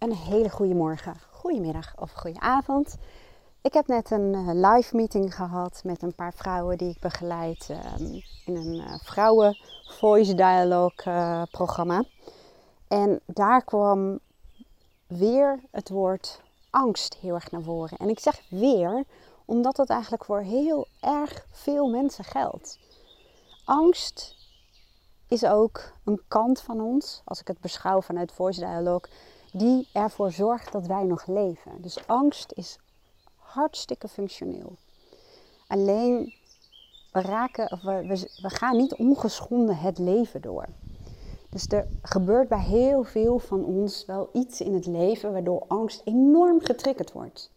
een hele goede morgen, goedemiddag of goede avond. Ik heb net een uh, live meeting gehad met een paar vrouwen die ik begeleid um, in een uh, vrouwen voice dialogue uh, programma. En daar kwam weer het woord angst heel erg naar voren. En ik zeg weer omdat het eigenlijk voor heel erg veel mensen geldt. Angst is ook een kant van ons, als ik het beschouw vanuit voice dialogue, die ervoor zorgt dat wij nog leven. Dus angst is hartstikke functioneel. Alleen we, raken, of we, we, gaan niet ongeschonden het leven door. Dus er gebeurt bij heel veel van ons wel iets in het leven waardoor angst enorm getriggerd wordt.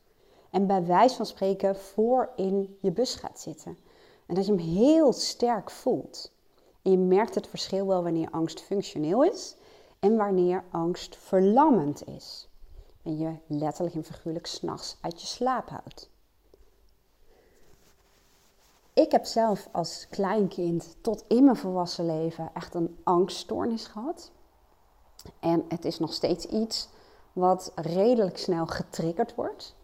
En bij wijze van spreken voor in je bus gaat zitten. En dat je hem heel sterk voelt. En je merkt het verschil wel wanneer angst functioneel is en wanneer angst verlammend is. En je letterlijk en figuurlijk s'nachts uit je slaap houdt. Ik heb zelf als kleinkind tot in mijn volwassen leven echt een angststoornis gehad. En het is nog steeds iets wat redelijk snel getriggerd wordt.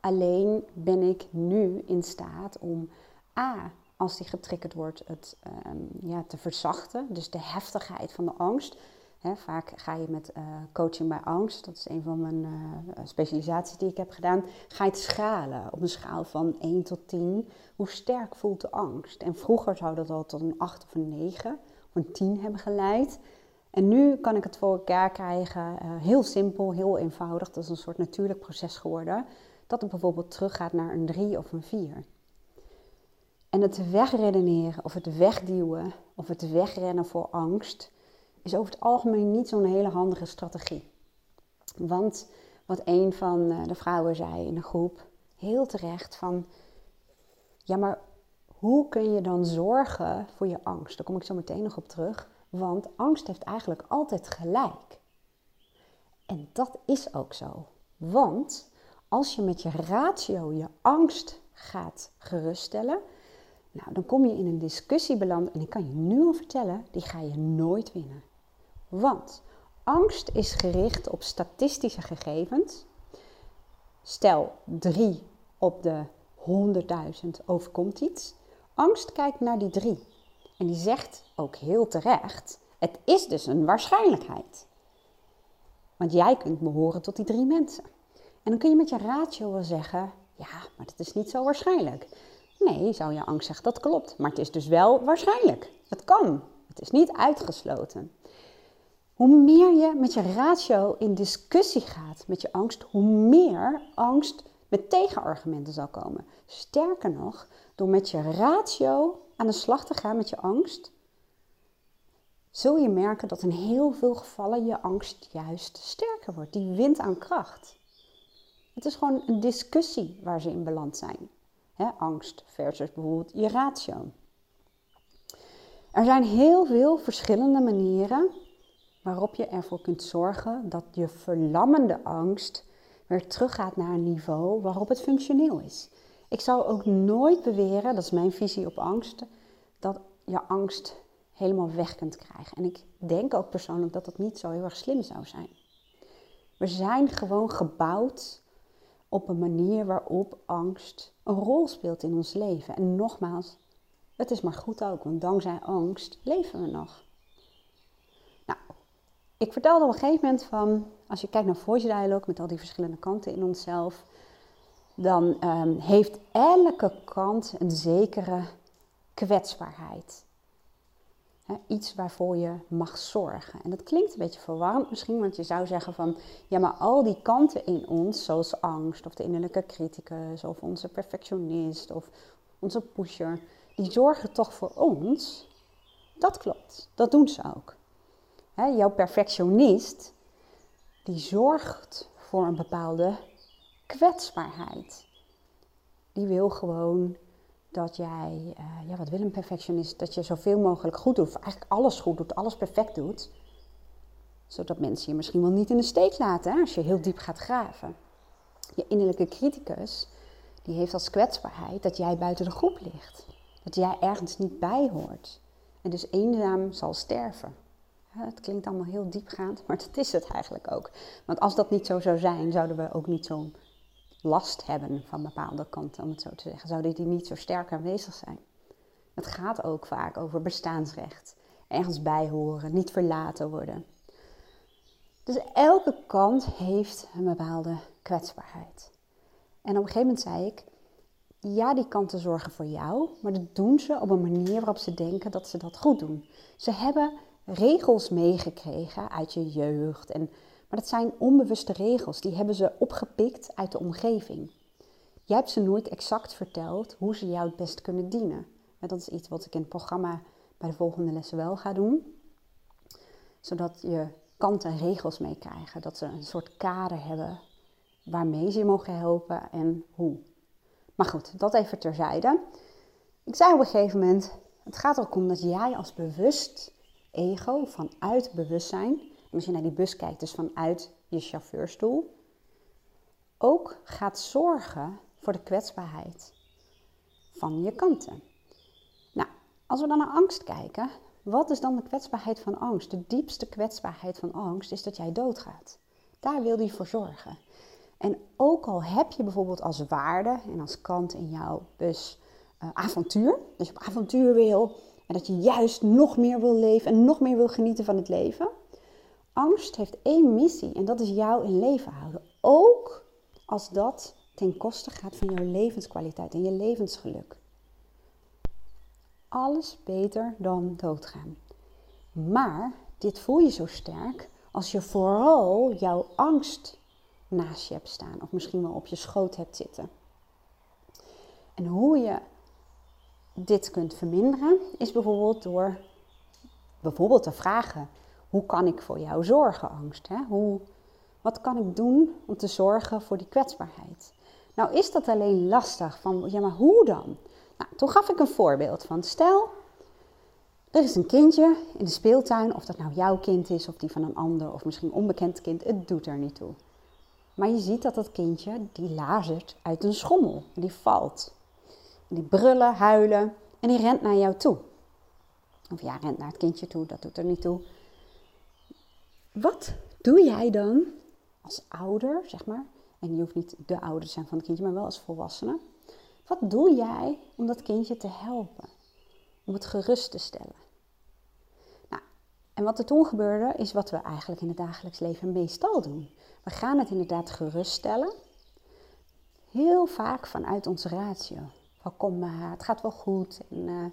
Alleen ben ik nu in staat om A, als die getriggerd wordt, het um, ja, te verzachten. Dus de heftigheid van de angst. Vaak ga je met uh, coaching bij angst, dat is een van mijn uh, specialisaties die ik heb gedaan, ga je het schalen op een schaal van 1 tot 10. Hoe sterk voelt de angst? En vroeger zou dat al tot een 8 of een 9 of een 10 hebben geleid. En nu kan ik het voor elkaar krijgen, uh, heel simpel, heel eenvoudig. Dat is een soort natuurlijk proces geworden. Dat het bijvoorbeeld teruggaat naar een 3 of een 4. En het wegredeneren of het wegduwen of het wegrennen voor angst is over het algemeen niet zo'n hele handige strategie. Want wat een van eh, de vrouwen zei in de groep, heel terecht van, ja maar hoe kun je dan zorgen voor je angst? Daar kom ik zo meteen nog op terug, want angst heeft eigenlijk altijd gelijk. En dat is ook zo. Want als je met je ratio je angst gaat geruststellen, nou, dan kom je in een discussie beland en ik kan je nu al vertellen, die ga je nooit winnen. Want angst is gericht op statistische gegevens. Stel 3 op de 100.000 overkomt iets. Angst kijkt naar die 3 en die zegt ook heel terecht: het is dus een waarschijnlijkheid. Want jij kunt behoren tot die drie mensen. En dan kun je met je ratio wel zeggen: ja, maar dat is niet zo waarschijnlijk. Nee, zou je angst zeggen, dat klopt. Maar het is dus wel waarschijnlijk. Het kan. Het is niet uitgesloten. Hoe meer je met je ratio in discussie gaat met je angst, hoe meer angst met tegenargumenten zal komen. Sterker nog, door met je ratio aan de slag te gaan met je angst, zul je merken dat in heel veel gevallen je angst juist sterker wordt. Die wint aan kracht. Het is gewoon een discussie waar ze in beland zijn angst versus bijvoorbeeld je ratio. Er zijn heel veel verschillende manieren waarop je ervoor kunt zorgen dat je verlammende angst weer teruggaat naar een niveau waarop het functioneel is. Ik zou ook nooit beweren, dat is mijn visie op angst, dat je angst helemaal weg kunt krijgen. En ik denk ook persoonlijk dat dat niet zo heel erg slim zou zijn. We zijn gewoon gebouwd op een manier waarop angst een rol speelt in ons leven. En nogmaals, het is maar goed ook, want dankzij angst leven we nog. Ik vertelde op een gegeven moment van, als je kijkt naar voice dialogue met al die verschillende kanten in onszelf, dan um, heeft elke kant een zekere kwetsbaarheid iets waarvoor je mag zorgen. En dat klinkt een beetje verwarrend misschien, want je zou zeggen van ja, maar al die kanten in ons, zoals angst of de innerlijke criticus of onze perfectionist of onze pusher, die zorgen toch voor ons. Dat klopt, dat doen ze ook. Jouw perfectionist, die zorgt voor een bepaalde kwetsbaarheid. Die wil gewoon dat jij, uh, ja, wat wil een perfectionist? Dat je zoveel mogelijk goed doet, of eigenlijk alles goed doet, alles perfect doet. Zodat mensen je misschien wel niet in de steek laten hè, als je heel diep gaat graven. Je innerlijke criticus, die heeft als kwetsbaarheid dat jij buiten de groep ligt. Dat jij ergens niet bij hoort. En dus eenzaam zal sterven. Het klinkt allemaal heel diepgaand, maar dat is het eigenlijk ook. Want als dat niet zo zou zijn, zouden we ook niet zo'n last hebben van bepaalde kanten, om het zo te zeggen. Zouden die niet zo sterk aanwezig zijn. Het gaat ook vaak over bestaansrecht. Ergens bij horen, niet verlaten worden. Dus elke kant heeft een bepaalde kwetsbaarheid. En op een gegeven moment zei ik, ja, die kanten zorgen voor jou, maar dat doen ze op een manier waarop ze denken dat ze dat goed doen. Ze hebben regels meegekregen uit je jeugd, en, maar dat zijn onbewuste regels, die hebben ze opgepikt uit de omgeving. Jij hebt ze nooit exact verteld hoe ze jou het best kunnen dienen. En dat is iets wat ik in het programma bij de volgende lessen wel ga doen. Zodat je kanten en regels meekrijgen. Dat ze een soort kader hebben waarmee ze je mogen helpen en hoe. Maar goed, dat even terzijde. Ik zei op een gegeven moment, het gaat er ook om dat jij als bewust ego, vanuit bewustzijn, en als je naar die bus kijkt, dus vanuit je chauffeurstoel, ook gaat zorgen voor de kwetsbaarheid van je kanten. Nou, als we dan naar angst kijken, wat is dan de kwetsbaarheid van angst? De diepste kwetsbaarheid van angst is dat jij doodgaat. Daar wil die voor zorgen. En ook al heb je bijvoorbeeld als waarde en als kant in jouw bus uh, avontuur, dus je op avontuur wil en dat je juist nog meer wil leven en nog meer wil genieten van het leven. Angst heeft één missie en dat is jou in leven houden. Ook als dat ten koste gaat van jouw levenskwaliteit en je levensgeluk. Alles beter dan doodgaan. Maar dit voel je zo sterk als je vooral jouw angst naast je hebt staan of misschien wel op je schoot hebt zitten. En hoe je dit kunt verminderen is bijvoorbeeld door bijvoorbeeld te vragen: hoe kan ik voor jou zorgen, angst? Hè? Hoe, wat kan ik doen om te zorgen voor die kwetsbaarheid? Nou is dat alleen lastig van, ja maar hoe dan? Nou, toen gaf ik een voorbeeld van, stel, er is een kindje in de speeltuin, of dat nou jouw kind is of die van een ander of misschien een onbekend kind, het doet er niet toe. Maar je ziet dat dat kindje, die lazert uit een schommel. Die valt. Die brullen, huilen en die rent naar jou toe. Of ja, rent naar het kindje toe, dat doet er niet toe. Wat doe jij dan als ouder, zeg maar? En je hoeft niet de ouder te zijn van het kindje, maar wel als volwassene. Wat doe jij om dat kindje te helpen? Om het gerust te stellen? Nou, en wat er toen gebeurde, is wat we eigenlijk in het dagelijks leven meestal doen. We gaan het inderdaad geruststellen. Heel vaak vanuit onze ratio. Kom maar, het gaat wel goed. En, uh,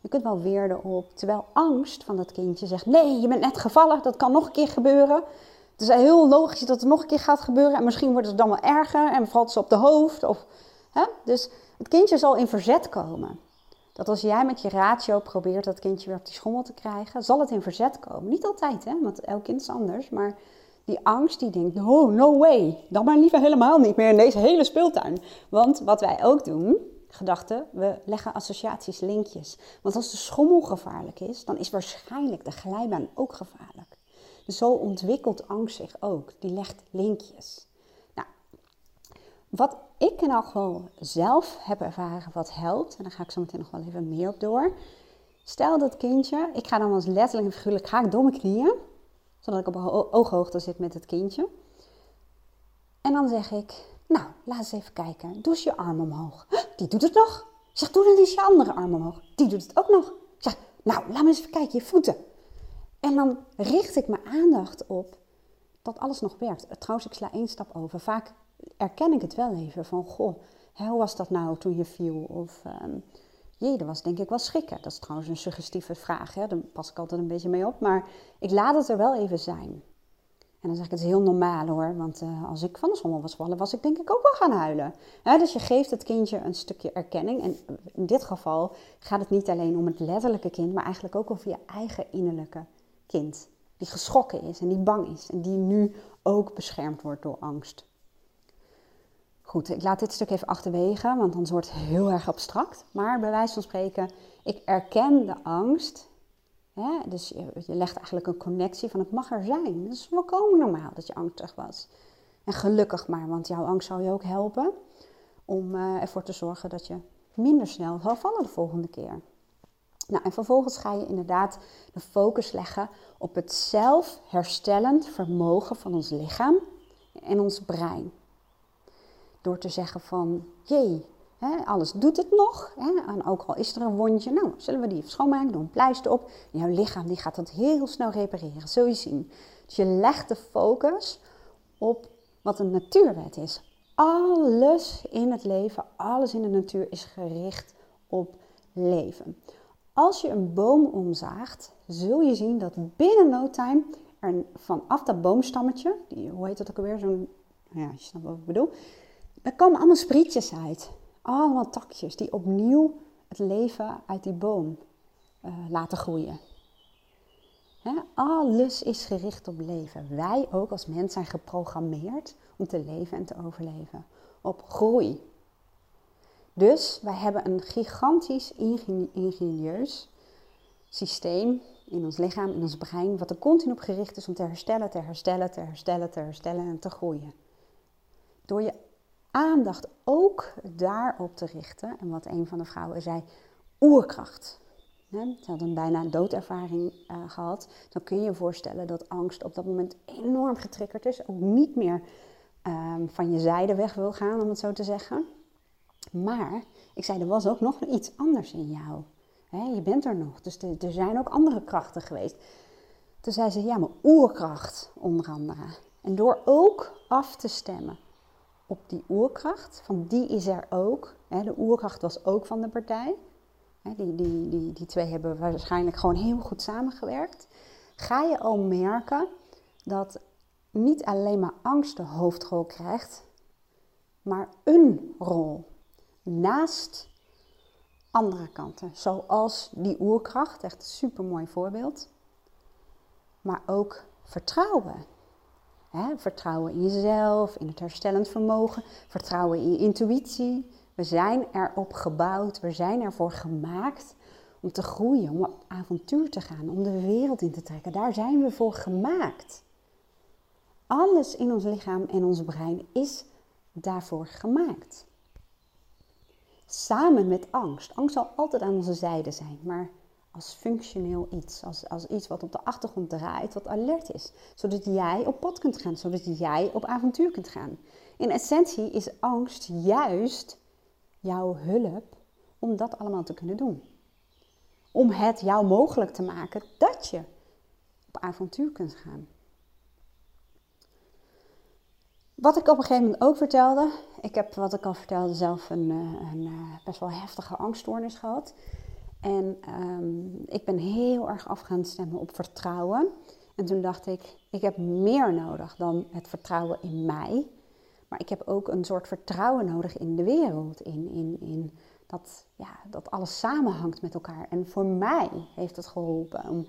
je kunt wel weer erop. Terwijl angst van dat kindje zegt: nee, je bent net gevallen, dat kan nog een keer gebeuren. Het is heel logisch dat het nog een keer gaat gebeuren. En misschien wordt het dan wel erger en valt ze op de hoofd. Of, hè? Dus het kindje zal in verzet komen. Dat als jij met je ratio probeert dat kindje weer op die schommel te krijgen, zal het in verzet komen. Niet altijd, hè? want elk kind is anders. Maar die angst die denkt, oh, no way, dan maar liever helemaal niet meer in deze hele speeltuin. Want wat wij ook doen, gedachten, we leggen associaties, linkjes. Want als de schommel gevaarlijk is, dan is waarschijnlijk de glijbaan ook gevaarlijk. Dus zo ontwikkelt angst zich ook. Die legt linkjes. Nou, wat ik in elk geval zelf heb ervaren wat helpt, en daar ga ik zo meteen nog wel even meer op door. Stel dat kindje, ik ga dan als letterlijk en figuurlijk, ga ik door mijn knieën zodat ik op ooghoogte zit met het kindje. En dan zeg ik, nou, laat eens even kijken. Doe eens je arm omhoog. Die doet het nog. Zeg, doe dan eens je andere arm omhoog. Die doet het ook nog. Zeg, nou, laat eens even kijken, je voeten. En dan richt ik mijn aandacht op dat alles nog werkt. Trouwens, ik sla één stap over. Vaak erken ik het wel even van, goh, hoe was dat nou toen je viel? Of um, Jee, dat was denk ik wel schrikken. Dat is trouwens een suggestieve vraag, hè? daar pas ik altijd een beetje mee op. Maar ik laat het er wel even zijn. En dan zeg ik, het is heel normaal hoor, want uh, als ik van de schommel was vallen, was ik denk ik ook wel gaan huilen. dus je geeft het kindje een stukje erkenning. En in dit geval gaat het niet alleen om het letterlijke kind, maar eigenlijk ook over je eigen innerlijke kind. Die geschrokken is en die bang is en die nu ook beschermd wordt door angst. Goed, ik laat dit stuk even achterwege, want anders wordt het heel erg abstract. Maar bij wijze van spreken, ik erken de angst. Dus je, legt eigenlijk een connectie van het mag er zijn. Het is volkomen normaal dat je angstig was. En gelukkig maar, want jouw angst zou je ook helpen om uh, ervoor te zorgen dat je minder snel zal vallen de volgende keer. Nou, en vervolgens ga je inderdaad de focus leggen op het zelfherstellend vermogen van ons lichaam en ons brein. Door te zeggen van, jee, alles doet het nog. En ook al is er een wondje, nou, zullen we die even schoonmaken, doen een pleister op. Jouw lichaam die gaat dat heel snel repareren, zul je zien. Dus je legt de focus op wat een natuurwet is. Alles in het leven, alles in de natuur is gericht op leven. Als je een boom omzaagt, zul je zien dat binnen no time er vanaf dat boomstammetje, die, hoe heet dat ook alweer, zo'n, ja, je snapt wat ik bedoel, er komen allemaal sprietjes uit. Allemaal takjes die opnieuw het leven uit die boom uh, laten groeien. alles is gericht op leven. Wij ook als mens zijn geprogrammeerd om te leven en te overleven. Op groei. Dus wij hebben een gigantisch ingenieus systeem in ons lichaam, in ons brein, wat er continu op gericht is om te herstellen, te herstellen, te herstellen, te herstellen en te groeien. Door je aandacht ook daarop te richten, en wat een van de vrouwen zei, oerkracht. Ze had een bijna doodervaring uh, gehad. Dan kun je je voorstellen dat angst op dat moment enorm getriggerd is. Ook niet meer um, van je zijde weg wil gaan, om het zo te zeggen. Maar ik zei, er was ook nog iets anders in jou. je bent er nog, dus er zijn ook andere krachten geweest. Toen zei ze, ja, maar oerkracht onder andere. En door ook af te stemmen op die oerkracht, van die is er ook. de oerkracht was ook van de partij. die, die, die, die twee hebben waarschijnlijk gewoon heel goed samengewerkt. Ga je al merken dat niet alleen maar angst de hoofdrol krijgt, maar een rol naast andere kanten. Zoals die oerkracht, echt een super mooi voorbeeld. Maar ook vertrouwen. Vertrouwen in jezelf, in het herstellend vermogen, vertrouwen in je intuïtie. We zijn erop gebouwd, we zijn ervoor gemaakt om te groeien, om op avontuur te gaan, om de wereld in te trekken. Daar zijn we voor gemaakt. Alles in ons lichaam en ons brein is daarvoor gemaakt. Samen met angst. Angst zal altijd aan onze zijde zijn, maar als functioneel iets. Als, als iets wat op de achtergrond draait, wat alert is. Zodat jij op pad kunt gaan, zodat jij op avontuur kunt gaan. In essentie is angst juist jouw hulp om dat allemaal te kunnen doen. Om het jou mogelijk te maken dat je op avontuur kunt gaan. Wat ik op een gegeven moment ook vertelde, ik heb wat ik al vertelde zelf een, eh, een, eh, best wel heftige angststoornis gehad. En ehm, ik ben heel erg af gaan stemmen op vertrouwen. En toen dacht ik, ik heb meer nodig dan het vertrouwen in mij. Maar ik heb ook een soort vertrouwen nodig in de wereld. In, in, in dat, ja, dat alles samenhangt met elkaar. En voor mij heeft het geholpen om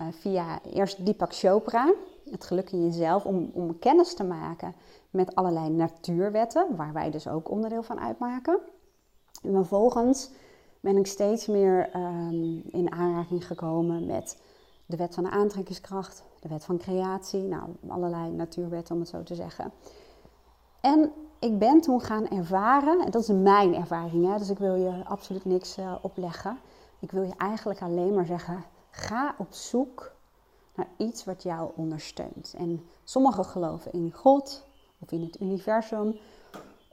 uh, via eerst Deepak Chopra, het geluk in jezelf, om, om kennis te maken met allerlei natuurwetten, waar wij dus ook onderdeel van uitmaken. En vervolgens ben ik steeds meer um, in aanraking gekomen met de wet van de aantrekkingskracht, de wet van creatie, nou, allerlei natuurwetten om het zo te zeggen. En ik ben toen gaan ervaren, en dat is mijn ervaring, hè, dus ik wil je absoluut niks uh, opleggen. Ik wil je eigenlijk alleen maar zeggen, ga op zoek naar iets wat jou ondersteunt. En sommigen geloven in God, of in het universum,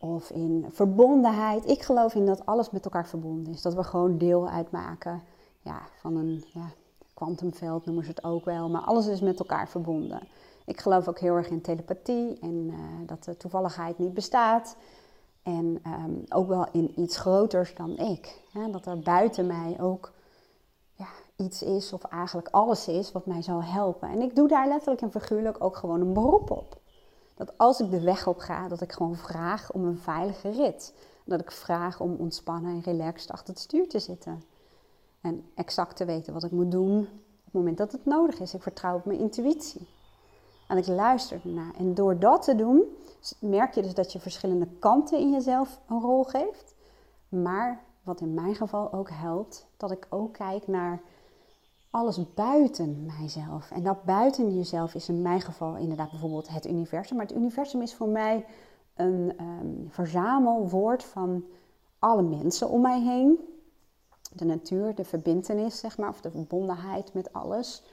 of in verbondenheid. Ik geloof in dat alles met elkaar verbonden is. Dat we gewoon deel uitmaken ja, van een kwantumveld, noemen ze het ook wel. Maar alles is met elkaar verbonden. Ik geloof ook heel erg in telepathie en uh, dat de toevalligheid niet bestaat. En um, ook wel in iets groters dan ik. Dat er buiten mij ook ja, iets is, of eigenlijk alles is, wat mij zal helpen. En ik doe daar letterlijk en figuurlijk ook gewoon een beroep op. Dat als ik de weg op ga, dat ik gewoon vraag om een veilige rit. Dat ik vraag om ontspannen en relaxed achter het stuur te zitten. En exact te weten wat ik moet doen op het moment dat het nodig is. Ik vertrouw op mijn intuïtie. En ik luister ernaar. En door dat te doen, merk je dus dat je verschillende kanten in jezelf een rol geeft. Maar wat in mijn geval ook helpt, dat ik ook kijk naar alles buiten mijzelf. En dat buiten jezelf is in mijn geval inderdaad bijvoorbeeld het universum. Maar het universum is voor mij een um, verzamelwoord van alle mensen om mij heen. de natuur, de verbindenis, zeg maar, of de verbondenheid met alles.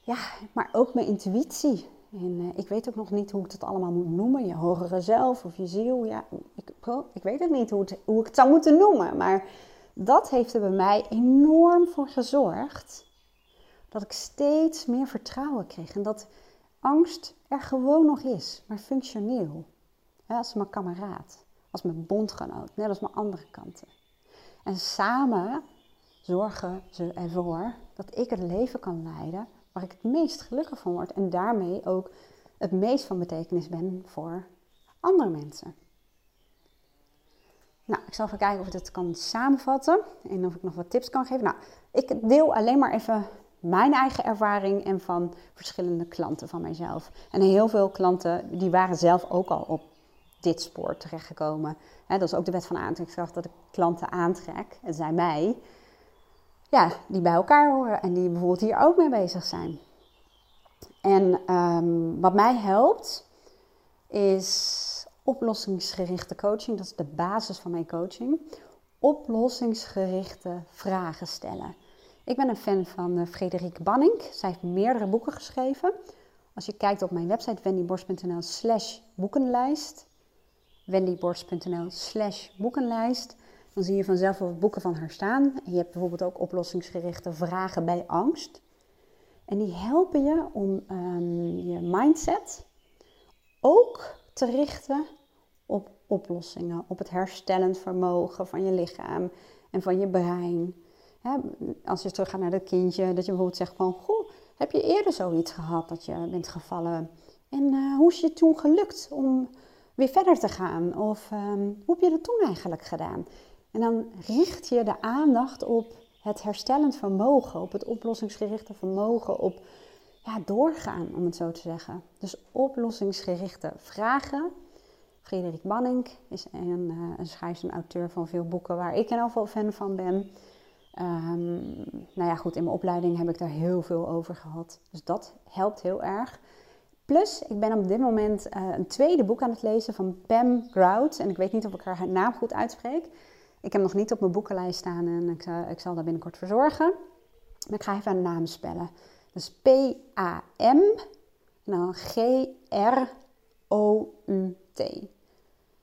Ja, maar ook mijn intuïtie. En uh, ik weet ook nog niet hoe ik het allemaal moet noemen. Je hogere zelf of je ziel. Ja, ik, ik weet ook niet hoe, het, hoe ik het zou moeten noemen. Maar dat heeft er bij mij enorm voor gezorgd. Dat ik steeds meer vertrouwen kreeg. En dat angst er gewoon nog is, maar functioneel. Als mijn kameraad, als mijn bondgenoot, net als mijn andere kanten. En samen zorgen ze ervoor dat ik het leven kan leiden waar ik het meest gelukkig van word. En daarmee ook het meest van betekenis ben voor andere mensen. Nou, ik zal even kijken of ik het kan samenvatten en of ik nog wat tips kan geven. Nou, ik deel alleen maar even mijn eigen ervaring en van verschillende klanten van mijzelf. En heel veel klanten die waren zelf ook al op dit spoor terechtgekomen. dat is ook de wet van aantrekkingskracht, dat ik klanten aantrek, en zij mij, ja, die bij elkaar horen en die bijvoorbeeld hier ook mee bezig zijn. En ehm, wat mij helpt, is oplossingsgerichte coaching. Dat is de basis van mijn coaching. Oplossingsgerichte vragen stellen. Ik ben een fan van uh, Frederike Banning. Zij heeft meerdere boeken geschreven. Als je kijkt op mijn website wendyborst.nl slash boekenlijst, wendyborst.nl slash boekenlijst, dan zie je vanzelf wel boeken van haar staan. Je hebt bijvoorbeeld ook oplossingsgerichte vragen bij angst. En die helpen je om ehm, je mindset ook te richten op oplossingen, op het herstellend vermogen van je lichaam en van je brein. als je terug gaat naar dat kindje, dat je bijvoorbeeld zegt van, goh, heb je eerder zoiets gehad dat je bent gevallen? En uh, hoe is je toen gelukt om weer verder te gaan? Of ehm, hoe heb je dat toen eigenlijk gedaan? En dan richt je de aandacht op het herstellend vermogen, op het oplossingsgerichte vermogen, op ja, doorgaan, om het zo te zeggen. Dus oplossingsgerichte vragen. Frederik Banning is een, uh, een schrijver en auteur van veel boeken waar ik ieder geval fan van ben. Um, nou ja, goed, in mijn opleiding heb ik daar heel veel over gehad. Dus dat helpt heel erg. Plus, ik ben op dit moment uh, een tweede boek aan het lezen van Pam Grout. En ik weet niet of ik haar naam goed uitspreek. Ik heb hem nog niet op mijn boekenlijst staan en ik, ik zal dat binnenkort verzorgen. Maar ik ga even een naam spellen. Dus P-A-M, dan G-R-O-U-T.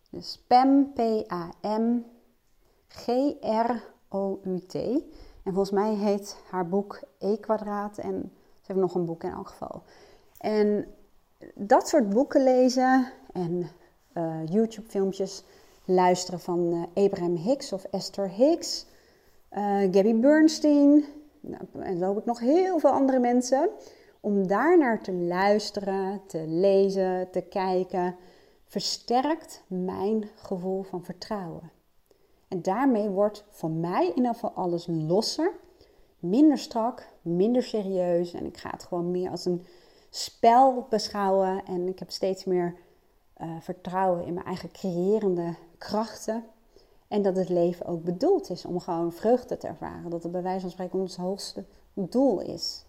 Dus PAM, P-A-M, G-R-O-U-T. En volgens mij heet haar boek E kwadraat en ze heeft nog een boek in elk geval. En dat soort boeken lezen en uh, YouTube-filmpjes luisteren van uh, Abraham Hicks of Esther Hicks, uh, Gabby Bernstein, nou, en zo heb ik nog heel veel andere mensen. Om daar naar te luisteren, te lezen, te kijken, versterkt mijn gevoel van vertrouwen. En daarmee wordt voor mij in ieder geval alles losser, minder strak, minder serieus. En ik ga het gewoon meer als een spel beschouwen. En ik heb steeds meer uh, vertrouwen in mijn eigen creërende krachten. En dat het leven ook bedoeld is om gewoon vreugde te ervaren. Dat het bij wijze van spreken ons hoogste doel is.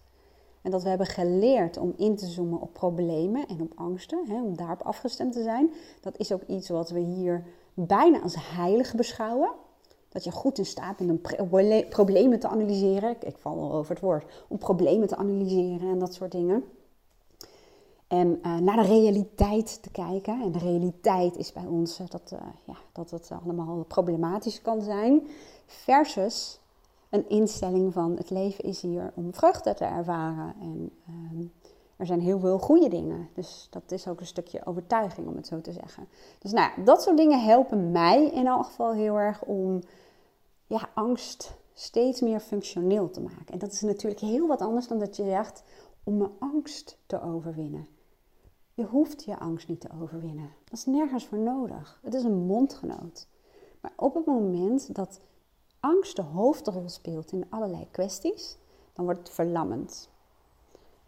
En dat we hebben geleerd om in te zoomen op problemen en op angsten, hè, om daarop afgestemd te zijn. Dat is ook iets wat we hier bijna als heilig beschouwen. Dat je goed in staat bent om problemen te analyseren. Ik val al over het woord. Om problemen te analyseren en dat soort dingen. En uh, naar de realiteit te kijken. En de realiteit is bij ons uh, dat, uh, ja, dat het allemaal problematisch kan zijn. Versus een instelling van het leven is hier om vreugde te ervaren. En ehm, er zijn heel veel goede dingen. Dus dat is ook een stukje overtuiging, om het zo te zeggen. Dus nou dat soort dingen helpen mij in elk geval heel erg om ja, angst steeds meer functioneel te maken. En dat is natuurlijk heel wat anders dan dat je zegt om mijn angst te overwinnen. Je hoeft je angst niet te overwinnen. Dat is nergens voor nodig. Het is een mondgenoot. Maar op het moment dat angst de hoofdrol speelt in allerlei kwesties, dan wordt het verlammend.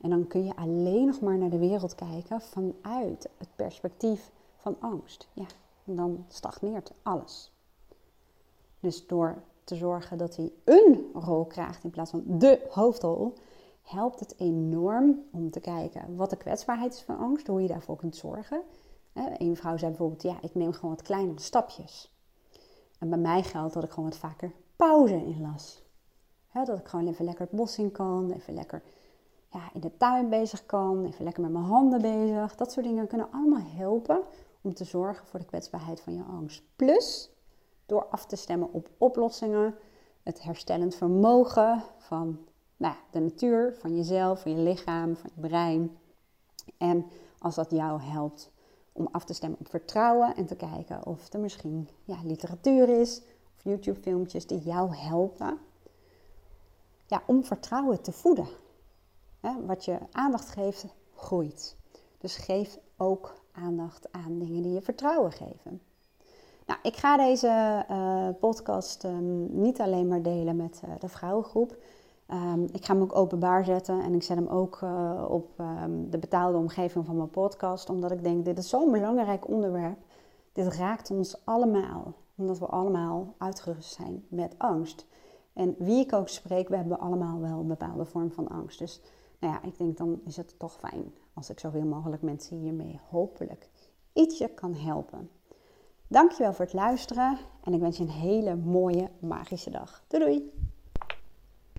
En dan kun je alleen nog maar naar de wereld kijken vanuit het perspectief van angst. Ja, dan stagneert alles. Dus door te zorgen dat hij een rol krijgt in plaats van de hoofdrol, helpt het enorm om te kijken wat de kwetsbaarheid is van angst, hoe je daarvoor kunt zorgen. Een vrouw zei bijvoorbeeld, ja, ik neem gewoon wat kleinere stapjes. En bij mij geldt dat ik gewoon wat vaker pauze in las. dat ik gewoon even lekker het bos in kan, even lekker ja, in de tuin bezig kan, even lekker met mijn handen bezig. Dat soort dingen kunnen allemaal helpen om te zorgen voor de kwetsbaarheid van je angst. Plus, door af te stemmen op oplossingen, het herstellend vermogen van nou, de natuur, van jezelf, van je lichaam, van je brein. En als dat jou helpt om af te stemmen op vertrouwen en te kijken of er misschien ja, literatuur is of YouTube-filmpjes die jou helpen ja, om vertrouwen te voeden. wat je aandacht geeft, groeit. Dus geef ook aandacht aan dingen die je vertrouwen geven. Nou, ik ga deze uh, podcast um, niet alleen maar delen met uh, de vrouwengroep. Um, ik ga hem ook openbaar zetten en ik zet hem ook uh, op um, de betaalde omgeving van mijn podcast, omdat ik denk, dit is zo'n belangrijk onderwerp. Dit raakt ons allemaal, omdat we allemaal uitgerust zijn met angst. En wie ik ook spreek, we hebben allemaal wel een bepaalde vorm van angst. Dus nou ja, ik denk dan is het toch fijn als ik zoveel mogelijk mensen hiermee hopelijk ietsje kan helpen. Dankjewel voor het luisteren en ik wens je een hele mooie magische dag. Doei doei!